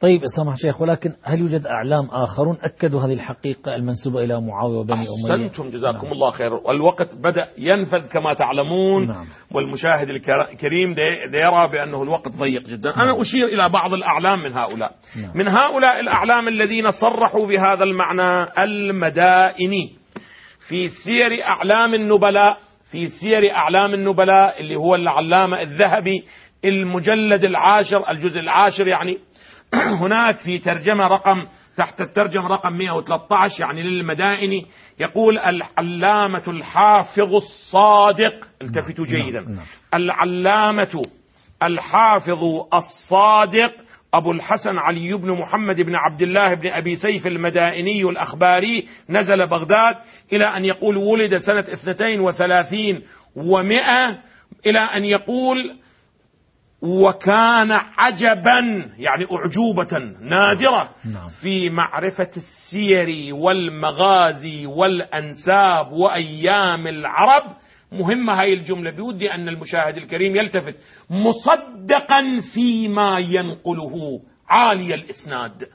طيب سمح شيخ ولكن هل يوجد أعلام آخرون أكدوا هذه الحقيقة المنسوبة إلى معاوية وبني أمية أحسنتم جزاكم نعم. الله خير والوقت بدأ ينفذ كما تعلمون نعم. والمشاهد الكريم يرى بأنه الوقت ضيق جدا نعم. أنا أشير إلى بعض الأعلام من هؤلاء نعم. من هؤلاء الأعلام الذين صرحوا بهذا المعنى المدائني في سير أعلام النبلاء في سير أعلام النبلاء اللي هو العلامة الذهبي المجلد العاشر الجزء العاشر يعني هناك في ترجمة رقم تحت الترجمة رقم 113 يعني للمدائن يقول العلامة الحافظ الصادق التفتوا نعم، جيدا نعم، نعم. العلامة الحافظ الصادق أبو الحسن علي بن محمد بن عبد الله بن أبي سيف المدائني الأخباري نزل بغداد إلى أن يقول ولد سنة اثنتين وثلاثين ومئة إلى أن يقول وكان عجبا يعني أعجوبة نادرة نعم. في معرفة السير والمغازي والأنساب وأيام العرب. مهمة هاي الجملة بودي أن المشاهد الكريم يلتفت. مصدقا فيما ينقله عالي الإسناد.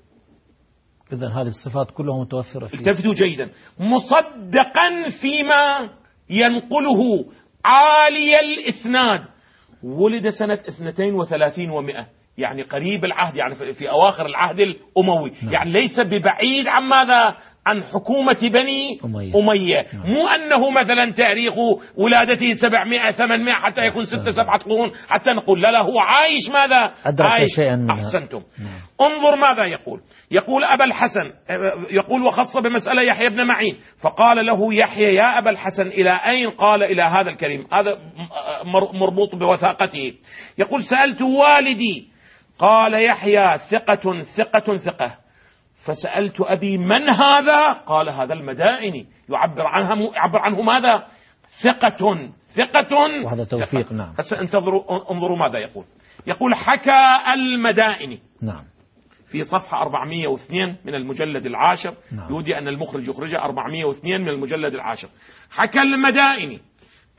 إذا هذه الصفات كلها متوفرة فيه التفتوا جيدا. مصدقا فيما ينقله عالي الإسناد. ولد سنة 32 ومئة. يعني قريب العهد يعني في أواخر العهد الأموي. نعم. يعني ليس ببعيد عن ماذا؟ عن حكومة بني أمية, أمية. نعم. مو أنه مثلا تاريخ ولادته 700 800 حتى يكون 6 7 قرون حتى نقول لا لا هو عايش ماذا؟ أدرك عايش. شيئا منها. أحسنتم. نعم. انظر ماذا يقول. يقول أبا الحسن يقول وخص بمسألة يحيى بن معين فقال له يحيى يا أبا الحسن إلى أين قال إلى هذا الكريم؟ هذا مربوط بوثاقته. يقول سألت والدي قال يحيى ثقة ثقة ثقة. فسألت أبي من هذا؟ قال هذا المدائني يعبر عنها يعبر عنه ماذا؟ ثقة ثقة وهذا توفيق ثقة. نعم. هسه انتظروا انظروا ماذا يقول. يقول حكى المدائني نعم. في صفحة 402 من المجلد العاشر. نعم. يودي أن المخرج يخرجها 402 من المجلد العاشر. حكى المدائني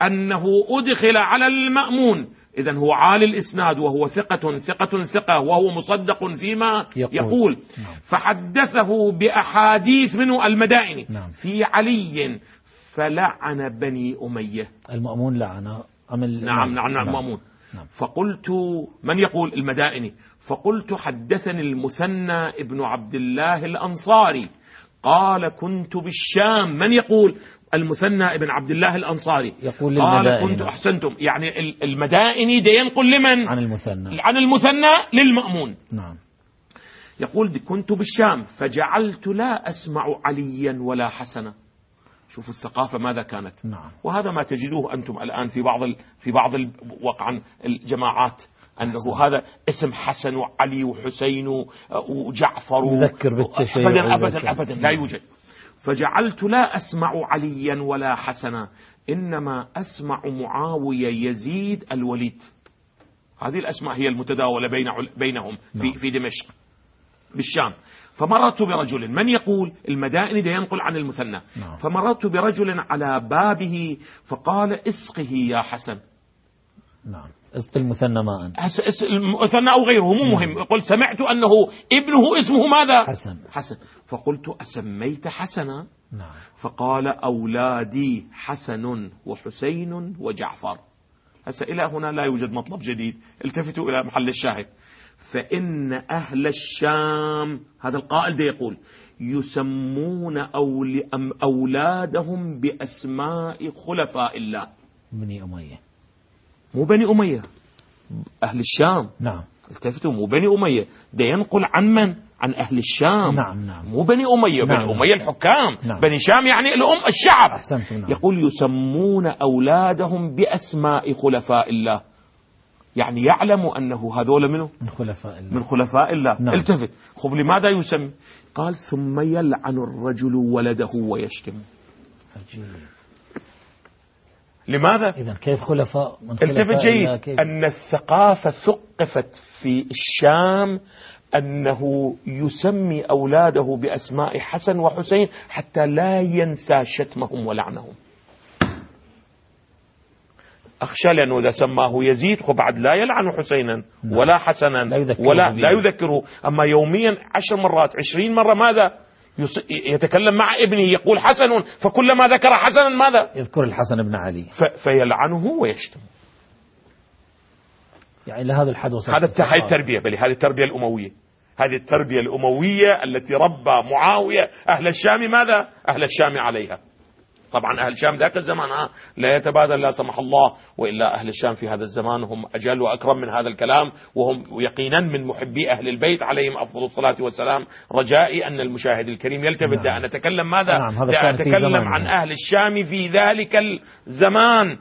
أنه أدخل على المأمون. إذا هو عالي الإسناد وهو ثقة ثقة ثقة وهو مصدق فيما يقول, يقول. نعم. فحدثه بأحاديث منه المدائن. نعم. في علي فلعن بني أمية. المأمون لعن أم نعم نعم. نعم. المأمون. نعم. فقلت من يقول؟ المدائني فقلت حدثني المثنى ابن عبد الله الأنصاري. قال كنت بالشام. من يقول؟ المثنى ابن عبد الله الأنصاري. يقول قال كنت أحسنتم. يعني المدائني ده ينقل لمن؟ عن المثنى. عن المثنى للمأمون. نعم. يقول كنت بالشام فجعلت لا أسمع عليا ولا حسنا. شوفوا الثقافة ماذا كانت. نعم. وهذا ما تجدوه أنتم الآن في بعض في بعض وقعا الجماعات أنه حسن. هذا اسم حسن وعلي وحسين وجعفر يذكر بالتشيع أبدا أبدا أبدا لا يوجد. فجعلت لا أسمع عليا ولا حسنا إنما أسمع معاوية يزيد الوليد. هذه الأسماء هي المتداولة بين بينهم في, نعم. في دمشق بالشام. فمررت برجل من يقول؟ المدائن ده ينقل عن المثنى. نعم. فمررت برجل على بابه فقال اسقه يا حسن. نعم. اسق المثنى ماء. المثنى أو غيره مو مهم. نعم. قل سمعت أنه ابنه اسمه ماذا؟ حسن. حسن. فقلت أسميت حسنا. نعم. فقال أولادي حسن وحسين وجعفر. هسه إلى هنا لا يوجد مطلب جديد. التفتوا إلى محل الشاهد. فإن أهل الشام هذا القائل ده يقول يسمون أولادهم بأسماء خلفاء الله. بني أمية. مو بني أمية. أهل الشام. نعم. التفتوا مو بني أمية. ده ينقل عن من؟ عن أهل الشام. نعم نعم. مو بني أمية. نعم. بني أمية الحكام. نعم. بني شام يعني الأم الشعب. أحسنت نعم. يقول يسمون أولادهم بأسماء خلفاء الله. يعني يعلم أنه هذول منه من خلفاء الله. من خلفاء الله. نعم. التفت. خب لماذا يسمي؟ قال ثم يلعن الرجل ولده ويشتم. عجيب. لماذا؟ إذا كيف خلفاء؟ من خلفاء التفت جيد أن الثقافة ثقفت في الشام أنه يسمي أولاده بأسماء حسن وحسين حتى لا ينسى شتمهم ولعنهم. أخشى لأنه إذا سماه يزيد بعد لا يلعن حسينا نعم. ولا حسنا لا ولا لا يذكره. أما يوميا عشر مرات عشرين مرة ماذا؟ يتكلم مع ابنه يقول حسن فكلما ذكر حسنا ماذا؟ يذكر الحسن بن علي. فيلعنه ويشتم. يعني لهذا الحد وصل هذا هذه التربية بل هذه التربية الأموية. هذه التربية الأموية التي ربى معاوية أهل الشام ماذا؟ أهل الشام عليها. طبعا أهل الشام ذاك الزمان آه لا يتبادل لا سمح الله وإلا أهل الشام في هذا الزمان هم أجل وأكرم من هذا الكلام وهم يقينا من محبي أهل البيت عليهم أفضل الصلاة والسلام رجائي أن المشاهد الكريم يلتفت. نعم. أتكلم ماذا؟ نعم هذا أتكلم عن أهل الشام في ذلك الزمان.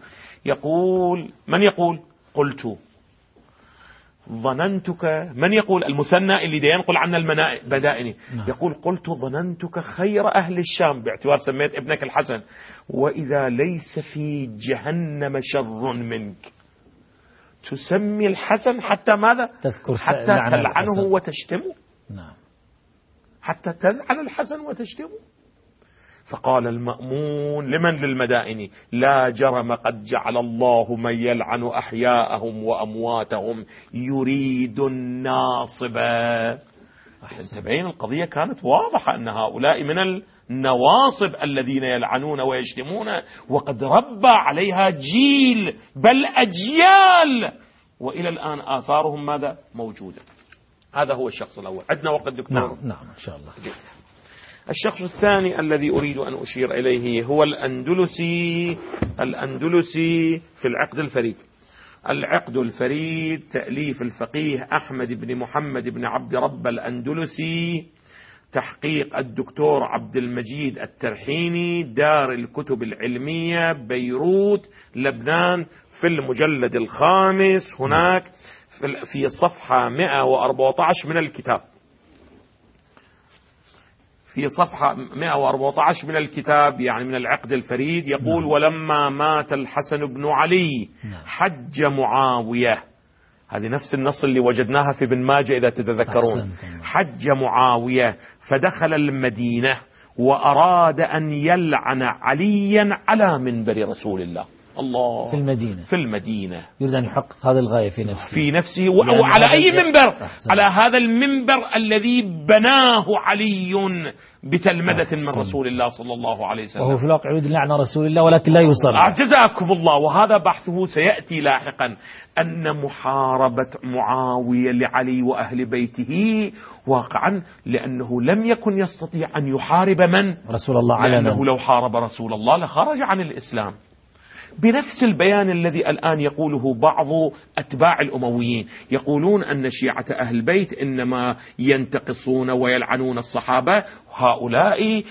يقول من يقول؟ قلت. ظننتك من يقول المثنى اللي دا ينقل عنا المدائني نعم. يقول قلت ظننتك خير أهل الشام باعتبار سميت ابنك الحسن. وإذا ليس في جهنم شر منك. تسمي الحسن حتى ماذا؟ تذكر حتى تلعنه وتشتمه. نعم. حتى تلعن الحسن وتشتمه. فقال المأمون لمن للمدائن؟ لا جرم قد جعل الله من يلعن أحياءهم وأمواتهم يريد الناصب. تبين القضية كانت واضحة أن هؤلاء من النواصب الذين يلعنون ويشتمون وقد ربى عليها جيل بل أجيال. وإلى الآن آثارهم ماذا؟ موجودة. هذا هو الشخص الأول. عندنا وقت دكتور. نعم نعم إن شاء الله. جيد. الشخص الثاني الذي أريد أن أشير إليه هو الأندلسي الأندلسي في العقد الفريد. العقد الفريد تأليف الفقيه أحمد بن محمد بن عبد رب الأندلسي تحقيق الدكتور عبد المجيد الترحيني دار الكتب العلمية بيروت لبنان في المجلد الخامس هناك في الصفحة 114 من الكتاب. في صفحة 114 من الكتاب يعني من العقد الفريد يقول نعم. ولما مات الحسن بن علي نعم. حج معاوية هذه نفس النص اللي وجدناها في ابن ماجه إذا تتذكرون حج معاوية فدخل المدينة وأراد أن يلعن عليا على منبر رسول الله الله. في المدينة. في المدينة. يريد أن يحقق هذه الغاية في نفسه. في نفسه وعلى أي منبر؟ أحسن. على هذا المنبر الذي بناه علي بتلمذة من رسول الله صلى الله عليه وسلم. وهو في الواقع يريد لعن رسول الله ولكن لا يوصل جزاكم الله. وهذا بحثه سيأتي لاحقا. أن محاربة معاوية لعلي وأهل بيته واقعا لأنه لم يكن يستطيع أن يحارب من؟ رسول الله على لأنه لو حارب رسول الله لخرج عن الإسلام. بنفس البيان الذي الآن يقوله بعض أتباع الأمويين. يقولون أن شيعة أهل البيت إنما ينتقصون ويلعنون الصحابة هؤلاء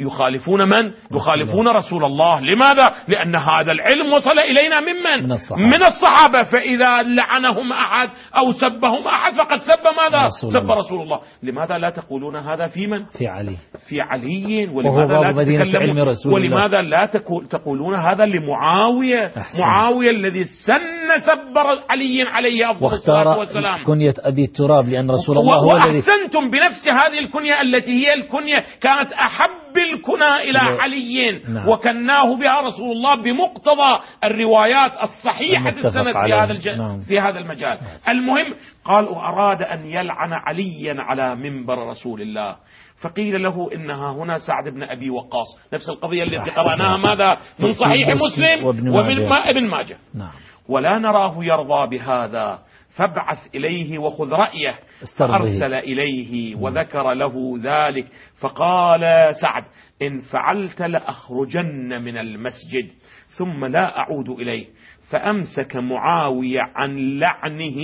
يخالفون من؟ يخالفون رسول الله لماذا؟ لأن هذا العلم وصل إلينا ممن؟ من الصحابة, من الصحابة فإذا لعنهم أحد أو سبهم أحد فقد سب ماذا؟ رسول سب الله. رسول الله لماذا لا تقولون هذا في من؟ في علي في علي ولماذا لا تتكلمون ولماذا لا تقولون هذا لمعاوية أحسن. معاوية الذي سن سب علي عليه أفضل الصلاة والسلام كنية أبي التراب لأن رسول الله هو وأحسنتم بنفس هذه الكنية التي هي الكنية كانت أحب الكنى إلى نعم. علي نعم. وكناه بها رسول الله بمقتضى الروايات الصحيحة السند في هذا الج... نعم. في هذا المجال نعم. المهم قال أراد أن يلعن عليا على منبر رسول الله فقيل له إنها هنا سعد بن أبي وقاص نفس القضية التي قرأناها ماذا من صحيح مسلم ومن ابن ماجه نعم. ولا نراه يرضى بهذا. فابعث إليه وخذ رأيه. فأرسل إليه وذكر له ذلك. فقال سعد إن فعلت لأخرجن من المسجد. ثم لا أعود إليه. فأمسك معاوية عن لعنه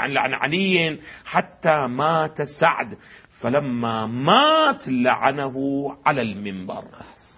عن لعن علي حتى مات سعد. فلما مات لعنه على المنبر.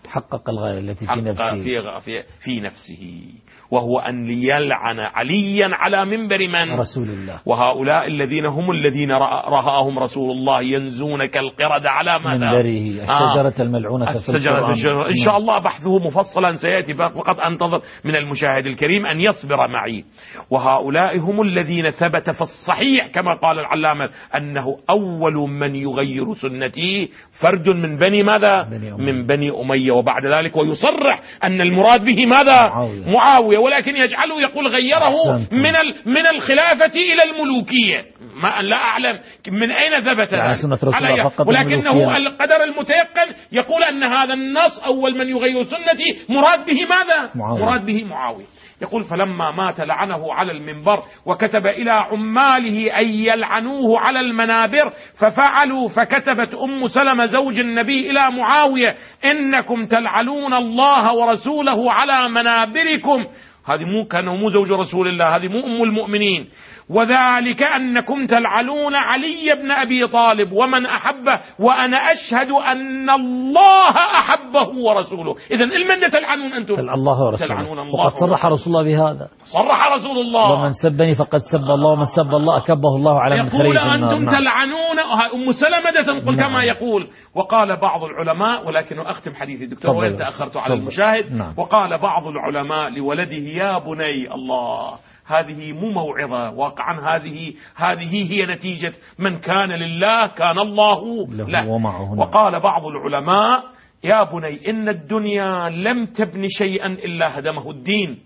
حقق الغاية التي في نفسه. في, في, في نفسه. وهو أن يلعن عليا على منبر من؟ رسول الله. وهؤلاء الذين هم الذين رآهم رسول الله ينزون كالقرد على ماذا منبره الشجرة آه الملعونة الشجرة الشجرة. إن شاء الله بحثه مفصلا سيأتي. فقط أنتظر من المشاهد الكريم أن يصبر معي. وهؤلاء هم الذين ثبت في الصحيح كما قال العلامة أنه أول من يغير سنتي. فرد من بني ماذا؟ بني من بني أمية. وبعد ذلك ويصرح أن المراد به ماذا؟ معاوية, معاوية. ولكن يجعله يقول غيره من من الخلافة إلى الملوكية. ما لا أعلم من أين ثبت يعني فقط ولكنه القدر المتيقن يقول أن هذا النص أول من يغير سنتي مراد به ماذا؟ معاوية. مراد به معاوية. يقول فلما مات لعنه على المنبر وكتب إلى عماله أن يلعنوه على المنابر ففعلوا فكتبت أم سلمة زوج النبي إلى معاوية إنكم تلعنون الله ورسوله على منابركم. هذه مو كانه مو زوج رسول الله هذه مو أم المؤمنين. وذلك أنكم تلعنون علي بن أبي طالب ومن أحبه وأنا أشهد أن الله أحبه ورسوله. إذا المن تلعنون أنتم؟ تلعن الله ورسوله. تلعنون الله وقد صرح رسول الله بهذا. صرح رسول الله. ومن سبني فقد سب الله ومن سب الله أكبه الله على من يقول أنتم نعم. تلعنون. أم سلمة تنقل نعم. كما يقول. وقال بعض العلماء ولكن أختم حديثي الدكتور وإن تأخرت على المشاهد. نعم. وقال بعض العلماء لولده يا بني الله هذه مو موعظة واقعا هذه هذه هي نتيجة من كان لله كان الله له, له. ومعه. وقال بعض العلماء يا بني إن الدنيا لم تبن شيئا إلا هدمه الدين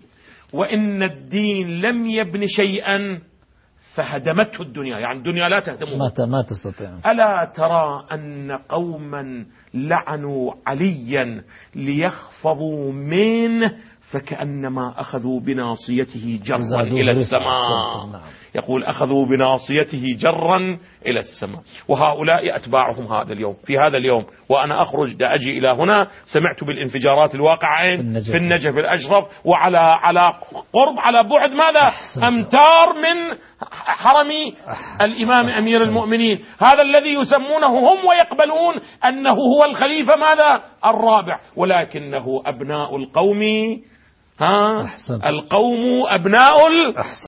وإن الدين لم يبن شيئا فهدمته الدنيا يعني الدنيا لا تهدمه ما, ما تستطيع ألا ترى أن قوما لعنوا عليا ليخفضوا منه فكأنما أخذوا بناصيته جرا إلى السماء. نعم. يقول أخذوا بناصيته جرا إلى السماء. وهؤلاء أتباعهم هذا اليوم في هذا اليوم. وأنا أخرج دا أجي إلى هنا. سمعت بالانفجارات الواقعة. في النجف, في النجف. الأشرف. وعلى على قرب على بعد ماذا؟ أمتار من حرم الإمام أمير المؤمنين. هذا الذي يسمونه هم ويقبلون أنه هو الخليفة ماذا؟ الرابع. ولكنه أبناء القوم ها؟ القوم أبناء